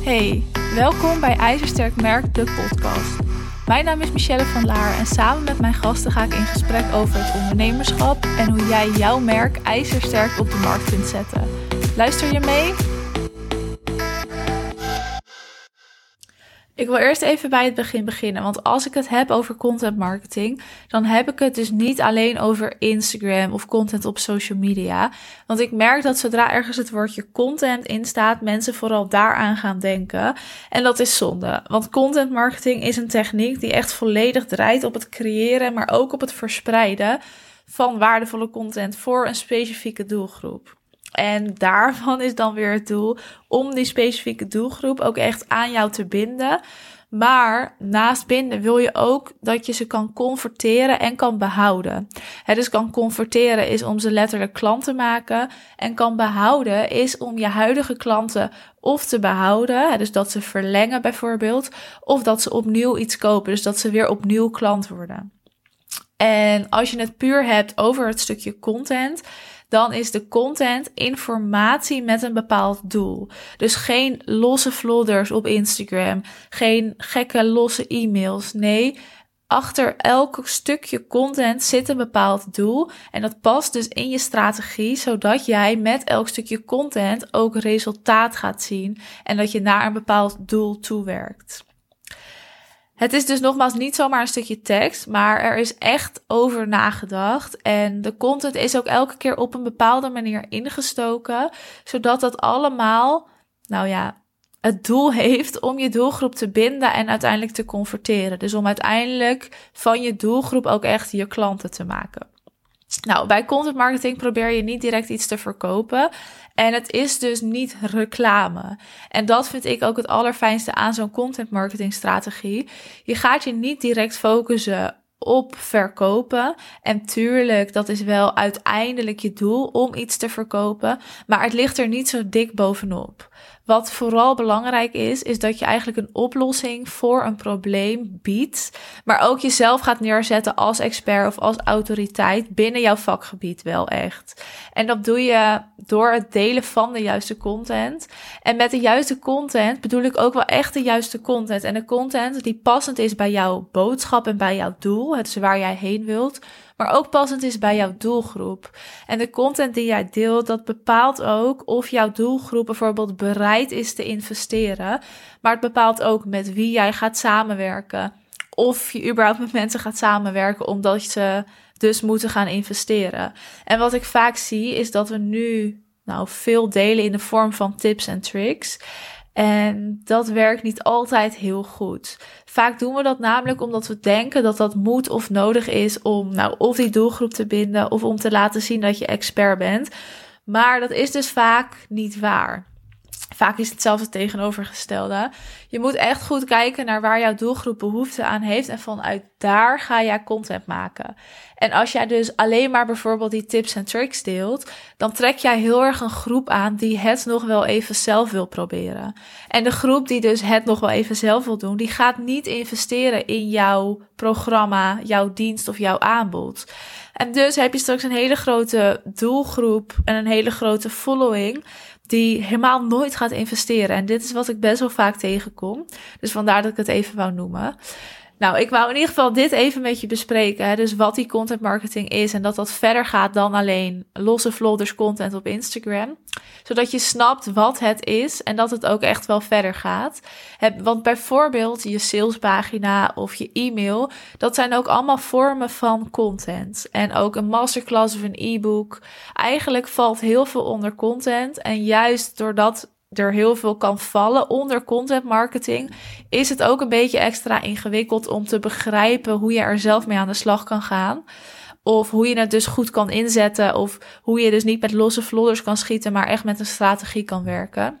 Hey, welkom bij IJzersterk Merk, de podcast. Mijn naam is Michelle van Laar en samen met mijn gasten ga ik in gesprek over het ondernemerschap en hoe jij jouw merk ijzersterk op de markt kunt zetten. Luister je mee? Ik wil eerst even bij het begin beginnen. Want als ik het heb over content marketing, dan heb ik het dus niet alleen over Instagram of content op social media. Want ik merk dat zodra ergens het woordje content in staat, mensen vooral daaraan gaan denken. En dat is zonde. Want content marketing is een techniek die echt volledig draait op het creëren, maar ook op het verspreiden van waardevolle content voor een specifieke doelgroep. En daarvan is dan weer het doel om die specifieke doelgroep ook echt aan jou te binden. Maar naast binden wil je ook dat je ze kan converteren en kan behouden. Het dus kan converteren is om ze letterlijk klant te maken. En kan behouden is om je huidige klanten of te behouden. Dus dat ze verlengen bijvoorbeeld. Of dat ze opnieuw iets kopen. Dus dat ze weer opnieuw klant worden. En als je het puur hebt over het stukje content dan is de content informatie met een bepaald doel. Dus geen losse vlodders op Instagram, geen gekke losse e-mails. Nee, achter elk stukje content zit een bepaald doel. En dat past dus in je strategie, zodat jij met elk stukje content ook resultaat gaat zien en dat je naar een bepaald doel toewerkt. Het is dus nogmaals niet zomaar een stukje tekst, maar er is echt over nagedacht. En de content is ook elke keer op een bepaalde manier ingestoken, zodat dat allemaal, nou ja, het doel heeft om je doelgroep te binden en uiteindelijk te converteren. Dus om uiteindelijk van je doelgroep ook echt je klanten te maken. Nou, bij content marketing probeer je niet direct iets te verkopen. En het is dus niet reclame. En dat vind ik ook het allerfijnste aan zo'n content marketing strategie. Je gaat je niet direct focussen op verkopen. En tuurlijk, dat is wel uiteindelijk je doel om iets te verkopen. Maar het ligt er niet zo dik bovenop. Wat vooral belangrijk is, is dat je eigenlijk een oplossing voor een probleem biedt, maar ook jezelf gaat neerzetten als expert of als autoriteit binnen jouw vakgebied wel echt. En dat doe je door het delen van de juiste content. En met de juiste content bedoel ik ook wel echt de juiste content. En de content die passend is bij jouw boodschap en bij jouw doel, het is waar jij heen wilt maar ook passend is bij jouw doelgroep. En de content die jij deelt, dat bepaalt ook of jouw doelgroep bijvoorbeeld bereid is te investeren. Maar het bepaalt ook met wie jij gaat samenwerken. Of je überhaupt met mensen gaat samenwerken omdat ze dus moeten gaan investeren. En wat ik vaak zie is dat we nu nou, veel delen in de vorm van tips en tricks. En dat werkt niet altijd heel goed. Vaak doen we dat namelijk omdat we denken dat dat moet of nodig is om nou of die doelgroep te binden of om te laten zien dat je expert bent. Maar dat is dus vaak niet waar. Vaak is het zelfs het tegenovergestelde. Je moet echt goed kijken naar waar jouw doelgroep behoefte aan heeft en vanuit daar ga jij content maken. En als jij dus alleen maar bijvoorbeeld die tips en tricks deelt, dan trek jij heel erg een groep aan die het nog wel even zelf wil proberen. En de groep die dus het nog wel even zelf wil doen, die gaat niet investeren in jouw programma, jouw dienst of jouw aanbod. En dus heb je straks een hele grote doelgroep en een hele grote following die helemaal nooit gaat investeren. En dit is wat ik best wel vaak tegenkom. Dus vandaar dat ik het even wou noemen. Nou, ik wou in ieder geval dit even met je bespreken. Dus wat die content marketing is en dat dat verder gaat dan alleen losse vlodders content op Instagram. Zodat je snapt wat het is en dat het ook echt wel verder gaat. Want bijvoorbeeld je salespagina of je e-mail, dat zijn ook allemaal vormen van content. En ook een masterclass of een e-book. Eigenlijk valt heel veel onder content. En juist doordat er heel veel kan vallen onder content marketing, is het ook een beetje extra ingewikkeld om te begrijpen hoe je er zelf mee aan de slag kan gaan. Of hoe je het dus goed kan inzetten. Of hoe je dus niet met losse vlodders kan schieten, maar echt met een strategie kan werken.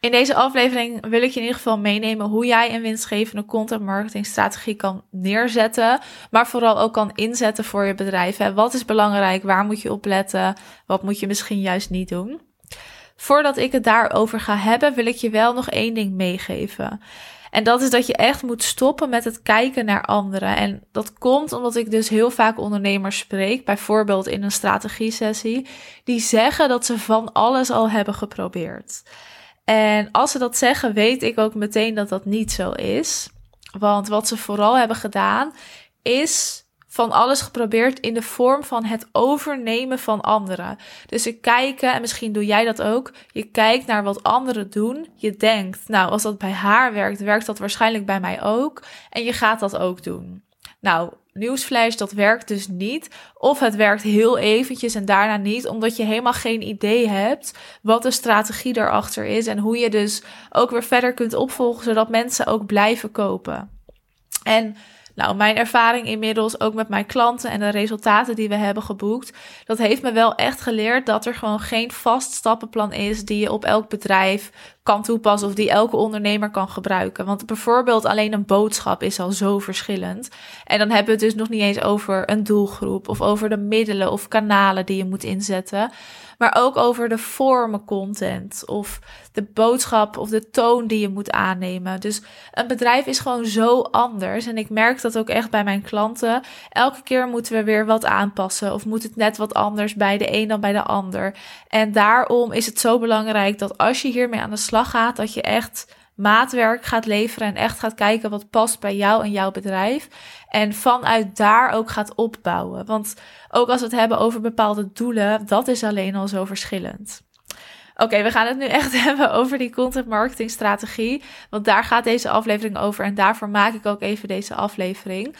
In deze aflevering wil ik je in ieder geval meenemen hoe jij een winstgevende content marketing strategie kan neerzetten, maar vooral ook kan inzetten voor je bedrijf. Wat is belangrijk? Waar moet je op letten? Wat moet je misschien juist niet doen? Voordat ik het daarover ga hebben, wil ik je wel nog één ding meegeven. En dat is dat je echt moet stoppen met het kijken naar anderen. En dat komt omdat ik dus heel vaak ondernemers spreek, bijvoorbeeld in een strategie-sessie, die zeggen dat ze van alles al hebben geprobeerd. En als ze dat zeggen, weet ik ook meteen dat dat niet zo is. Want wat ze vooral hebben gedaan, is van alles geprobeerd in de vorm van het overnemen van anderen. Dus ze kijken, en misschien doe jij dat ook, je kijkt naar wat anderen doen. Je denkt, nou, als dat bij haar werkt, werkt dat waarschijnlijk bij mij ook. En je gaat dat ook doen. Nou, nieuwsflash, dat werkt dus niet. Of het werkt heel eventjes en daarna niet, omdat je helemaal geen idee hebt wat de strategie daarachter is en hoe je dus ook weer verder kunt opvolgen, zodat mensen ook blijven kopen. En nou, mijn ervaring inmiddels ook met mijn klanten en de resultaten die we hebben geboekt, dat heeft me wel echt geleerd dat er gewoon geen vast stappenplan is die je op elk bedrijf kan toepassen of die elke ondernemer kan gebruiken. Want bijvoorbeeld alleen een boodschap is al zo verschillend. En dan hebben we het dus nog niet eens over een doelgroep of over de middelen of kanalen die je moet inzetten maar ook over de vormen content of de boodschap of de toon die je moet aannemen. Dus een bedrijf is gewoon zo anders en ik merk dat ook echt bij mijn klanten. Elke keer moeten we weer wat aanpassen of moet het net wat anders bij de een dan bij de ander. En daarom is het zo belangrijk dat als je hiermee aan de slag gaat, dat je echt maatwerk gaat leveren en echt gaat kijken wat past bij jou en jouw bedrijf. En vanuit daar ook gaat opbouwen. Want ook als we het hebben over bepaalde doelen, dat is alleen al zo verschillend. Oké, we gaan het nu echt hebben over die content marketing strategie. Want daar gaat deze aflevering over en daarvoor maak ik ook even deze aflevering.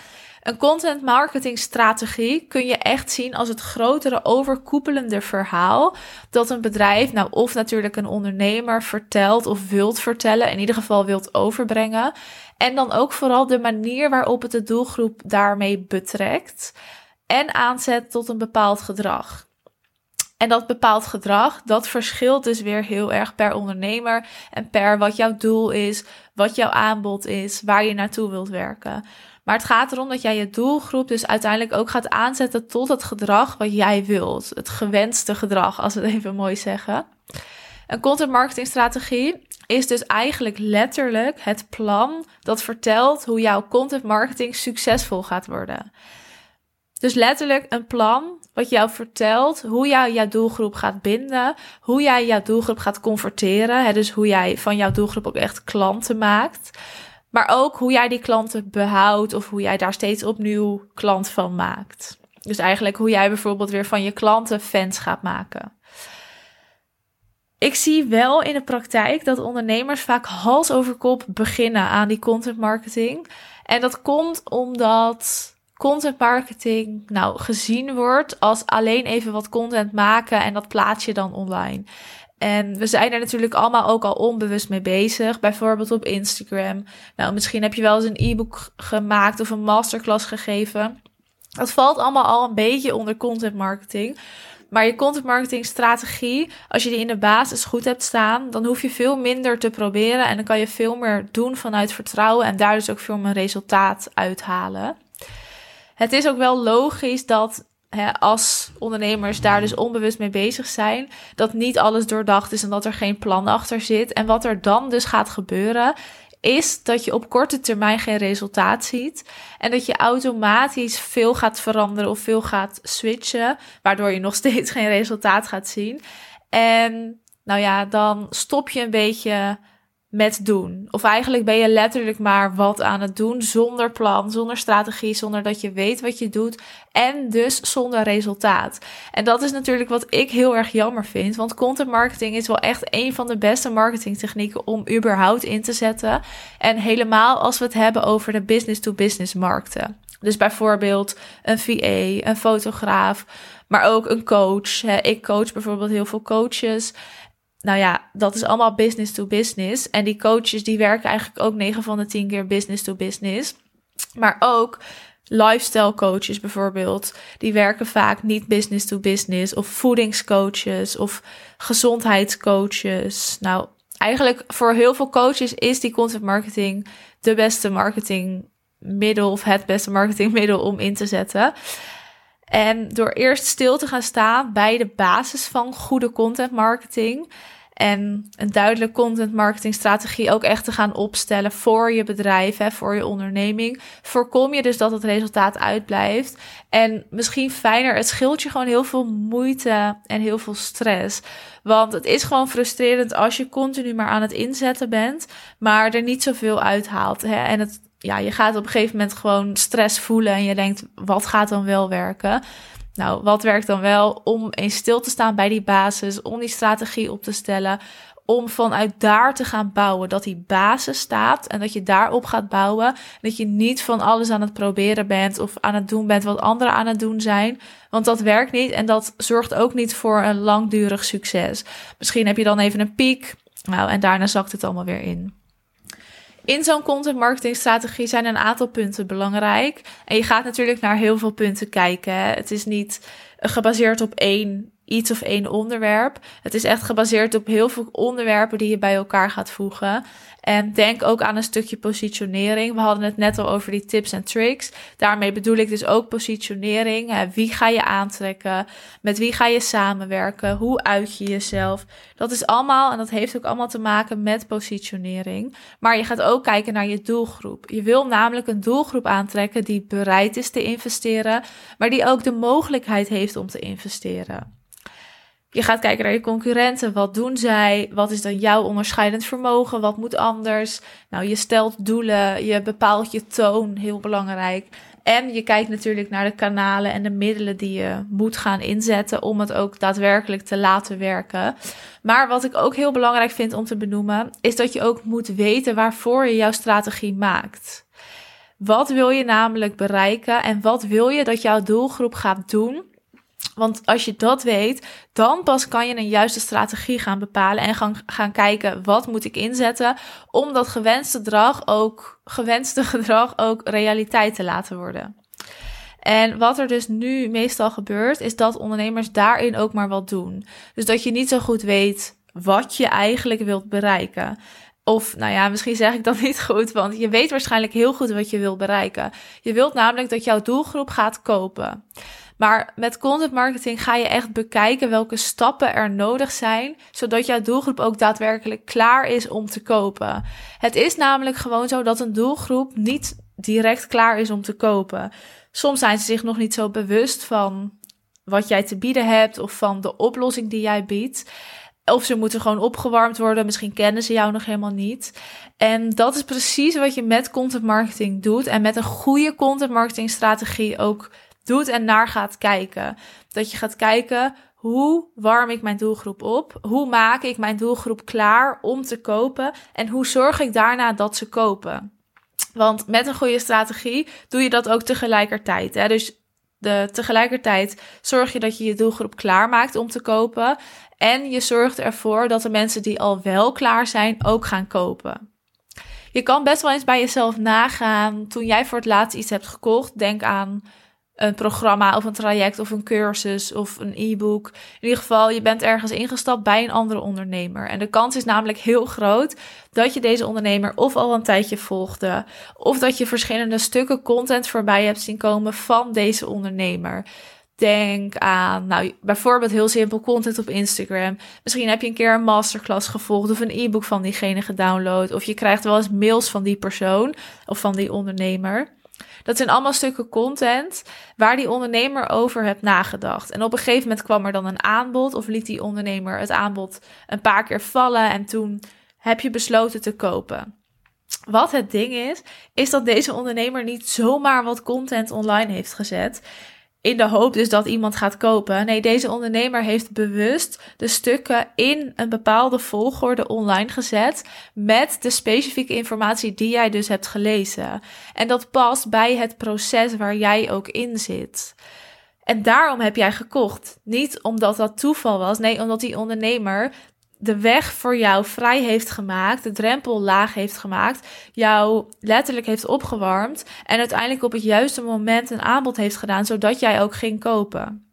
Een content marketing strategie kun je echt zien als het grotere overkoepelende verhaal dat een bedrijf, nou of natuurlijk een ondernemer vertelt of wilt vertellen, in ieder geval wilt overbrengen. En dan ook vooral de manier waarop het de doelgroep daarmee betrekt en aanzet tot een bepaald gedrag. En dat bepaald gedrag, dat verschilt dus weer heel erg per ondernemer en per wat jouw doel is, wat jouw aanbod is, waar je naartoe wilt werken. Maar het gaat erom dat jij je doelgroep dus uiteindelijk ook gaat aanzetten tot het gedrag wat jij wilt. Het gewenste gedrag, als we het even mooi zeggen. Een content marketing strategie is dus eigenlijk letterlijk het plan dat vertelt hoe jouw content marketing succesvol gaat worden. Dus letterlijk een plan wat jou vertelt hoe jij jouw doelgroep gaat binden, hoe jij jouw doelgroep gaat converteren. Hè, dus hoe jij van jouw doelgroep ook echt klanten maakt. Maar ook hoe jij die klanten behoudt of hoe jij daar steeds opnieuw klant van maakt. Dus eigenlijk hoe jij bijvoorbeeld weer van je klanten fans gaat maken. Ik zie wel in de praktijk dat ondernemers vaak hals over kop beginnen aan die content marketing. En dat komt omdat content marketing nou gezien wordt als alleen even wat content maken en dat plaats je dan online. En we zijn er natuurlijk allemaal ook al onbewust mee bezig. Bijvoorbeeld op Instagram. Nou, misschien heb je wel eens een e-book gemaakt of een masterclass gegeven. Dat valt allemaal al een beetje onder content marketing. Maar je content marketing strategie, als je die in de basis goed hebt staan, dan hoef je veel minder te proberen en dan kan je veel meer doen vanuit vertrouwen en daar dus ook veel meer resultaat uithalen. Het is ook wel logisch dat als ondernemers daar dus onbewust mee bezig zijn, dat niet alles doordacht is en dat er geen plan achter zit. En wat er dan dus gaat gebeuren, is dat je op korte termijn geen resultaat ziet en dat je automatisch veel gaat veranderen of veel gaat switchen, waardoor je nog steeds geen resultaat gaat zien. En nou ja, dan stop je een beetje met doen. Of eigenlijk ben je letterlijk maar wat aan het doen zonder plan, zonder strategie, zonder dat je weet wat je doet en dus zonder resultaat. En dat is natuurlijk wat ik heel erg jammer vind, want content marketing is wel echt een van de beste marketingtechnieken om überhaupt in te zetten. En helemaal als we het hebben over de business-to-business markten. Dus bijvoorbeeld een VA, een fotograaf, maar ook een coach. Ik coach bijvoorbeeld heel veel coaches. Nou ja, dat is allemaal business to business. En die coaches die werken eigenlijk ook 9 van de 10 keer business to business. Maar ook lifestyle coaches bijvoorbeeld, die werken vaak niet business to business. Of voedingscoaches of gezondheidscoaches. Nou, eigenlijk voor heel veel coaches is die content marketing de beste marketingmiddel of het beste marketingmiddel om in te zetten. En door eerst stil te gaan staan bij de basis van goede content marketing En een duidelijke content marketing strategie ook echt te gaan opstellen voor je bedrijf, hè, voor je onderneming. Voorkom je dus dat het resultaat uitblijft. En misschien fijner, het scheelt je gewoon heel veel moeite en heel veel stress. Want het is gewoon frustrerend als je continu maar aan het inzetten bent, maar er niet zoveel uithaalt. Hè? En het, ja, je gaat op een gegeven moment gewoon stress voelen en je denkt, wat gaat dan wel werken? Nou, wat werkt dan wel? Om eens stil te staan bij die basis, om die strategie op te stellen, om vanuit daar te gaan bouwen. Dat die basis staat en dat je daarop gaat bouwen. Dat je niet van alles aan het proberen bent of aan het doen bent wat anderen aan het doen zijn. Want dat werkt niet en dat zorgt ook niet voor een langdurig succes. Misschien heb je dan even een piek. Nou, en daarna zakt het allemaal weer in. In zo'n content marketing strategie zijn een aantal punten belangrijk. En je gaat natuurlijk naar heel veel punten kijken. Het is niet gebaseerd op één iets of één onderwerp. Het is echt gebaseerd op heel veel onderwerpen die je bij elkaar gaat voegen. En denk ook aan een stukje positionering. We hadden het net al over die tips en tricks. Daarmee bedoel ik dus ook positionering. Wie ga je aantrekken? Met wie ga je samenwerken? Hoe uit je jezelf? Dat is allemaal, en dat heeft ook allemaal te maken met positionering. Maar je gaat ook kijken naar je doelgroep. Je wil namelijk een doelgroep aantrekken die bereid is te investeren, maar die ook de mogelijkheid heeft om te investeren. Je gaat kijken naar je concurrenten. Wat doen zij? Wat is dan jouw onderscheidend vermogen? Wat moet anders? Nou, je stelt doelen, je bepaalt je toon, heel belangrijk. En je kijkt natuurlijk naar de kanalen en de middelen die je moet gaan inzetten om het ook daadwerkelijk te laten werken. Maar wat ik ook heel belangrijk vind om te benoemen, is dat je ook moet weten waarvoor je jouw strategie maakt. Wat wil je namelijk bereiken en wat wil je dat jouw doelgroep gaat doen want als je dat weet, dan pas kan je een juiste strategie gaan bepalen en gaan, gaan kijken wat moet ik inzetten om dat gewenste gedrag ook, gewenste gedrag ook realiteit te laten worden. En wat er dus nu meestal gebeurt, is dat ondernemers daarin ook maar wat doen. Dus dat je niet zo goed weet wat je eigenlijk wilt bereiken. Of, nou ja, misschien zeg ik dat niet goed, want je weet waarschijnlijk heel goed wat je wilt bereiken. Je wilt namelijk dat jouw doelgroep gaat kopen. Maar met content marketing ga je echt bekijken welke stappen er nodig zijn, zodat jouw doelgroep ook daadwerkelijk klaar is om te kopen. Het is namelijk gewoon zo dat een doelgroep niet direct klaar is om te kopen. Soms zijn ze zich nog niet zo bewust van wat jij te bieden hebt of van de oplossing die jij biedt. Of ze moeten gewoon opgewarmd worden. Misschien kennen ze jou nog helemaal niet. En dat is precies wat je met content marketing doet. En met een goede content marketing strategie ook doet en naar gaat kijken. Dat je gaat kijken hoe warm ik mijn doelgroep op? Hoe maak ik mijn doelgroep klaar om te kopen? En hoe zorg ik daarna dat ze kopen? Want met een goede strategie doe je dat ook tegelijkertijd. Hè? Dus de, tegelijkertijd zorg je dat je je doelgroep klaar maakt om te kopen. En je zorgt ervoor dat de mensen die al wel klaar zijn ook gaan kopen. Je kan best wel eens bij jezelf nagaan toen jij voor het laatst iets hebt gekocht. Denk aan een programma of een traject of een cursus of een e-book. In ieder geval, je bent ergens ingestapt bij een andere ondernemer. En de kans is namelijk heel groot dat je deze ondernemer of al een tijdje volgde, of dat je verschillende stukken content voorbij hebt zien komen van deze ondernemer. Denk aan, nou, bijvoorbeeld heel simpel content op Instagram. Misschien heb je een keer een masterclass gevolgd of een e-book van diegene gedownload. Of je krijgt wel eens mails van die persoon of van die ondernemer. Dat zijn allemaal stukken content waar die ondernemer over hebt nagedacht. En op een gegeven moment kwam er dan een aanbod of liet die ondernemer het aanbod een paar keer vallen en toen heb je besloten te kopen. Wat het ding is, is dat deze ondernemer niet zomaar wat content online heeft gezet in de hoop dus dat iemand gaat kopen. Nee, deze ondernemer heeft bewust de stukken in een bepaalde volgorde online gezet met de specifieke informatie die jij dus hebt gelezen. En dat past bij het proces waar jij ook in zit. En daarom heb jij gekocht. Niet omdat dat toeval was, nee, omdat die ondernemer de weg voor jou vrij heeft gemaakt, de drempel laag heeft gemaakt, jou letterlijk heeft opgewarmd en uiteindelijk op het juiste moment een aanbod heeft gedaan, zodat jij ook ging kopen.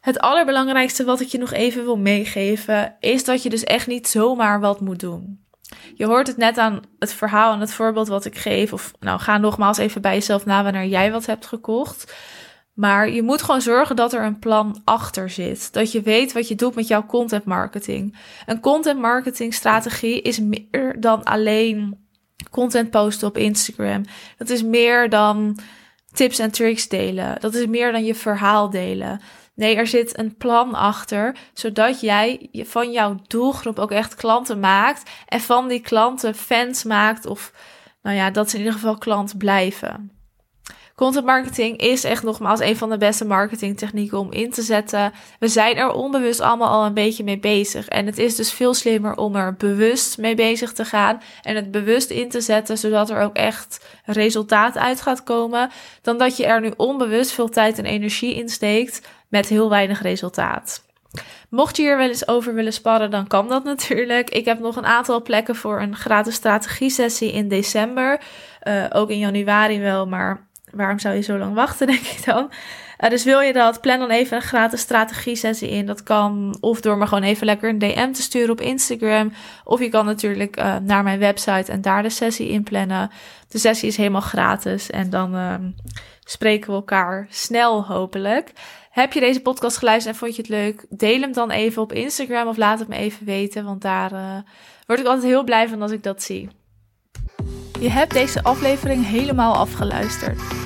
Het allerbelangrijkste wat ik je nog even wil meegeven, is dat je dus echt niet zomaar wat moet doen. Je hoort het net aan het verhaal en het voorbeeld wat ik geef, of nou ga nogmaals even bij jezelf na wanneer jij wat hebt gekocht. Maar je moet gewoon zorgen dat er een plan achter zit. Dat je weet wat je doet met jouw content marketing. Een content marketing strategie is meer dan alleen content posten op Instagram. Dat is meer dan tips en tricks delen. Dat is meer dan je verhaal delen. Nee, er zit een plan achter, zodat jij van jouw doelgroep ook echt klanten maakt en van die klanten fans maakt of nou ja, dat ze in ieder geval klant blijven. Content marketing is echt nogmaals een van de beste marketingtechnieken om in te zetten. We zijn er onbewust allemaal al een beetje mee bezig. En het is dus veel slimmer om er bewust mee bezig te gaan en het bewust in te zetten, zodat er ook echt resultaat uit gaat komen, dan dat je er nu onbewust veel tijd en energie in steekt met heel weinig resultaat. Mocht je hier wel eens over willen sparren, dan kan dat natuurlijk. Ik heb nog een aantal plekken voor een gratis strategie-sessie in december. Uh, ook in januari wel, maar waarom zou je zo lang wachten, denk ik dan? Uh, dus wil je dat, plan dan even een gratis strategie-sessie in. Dat kan of door me gewoon even lekker een DM te sturen op Instagram. Of je kan natuurlijk uh, naar mijn website en daar de sessie inplannen. De sessie is helemaal gratis en dan ehm, spreken we elkaar snel hopelijk. Heb je deze podcast geluisterd en vond je het leuk? Deel hem dan even op Instagram of laat het me even weten, want daar uh, word ik altijd heel blij van als ik dat zie. Je hebt deze aflevering helemaal afgeluisterd.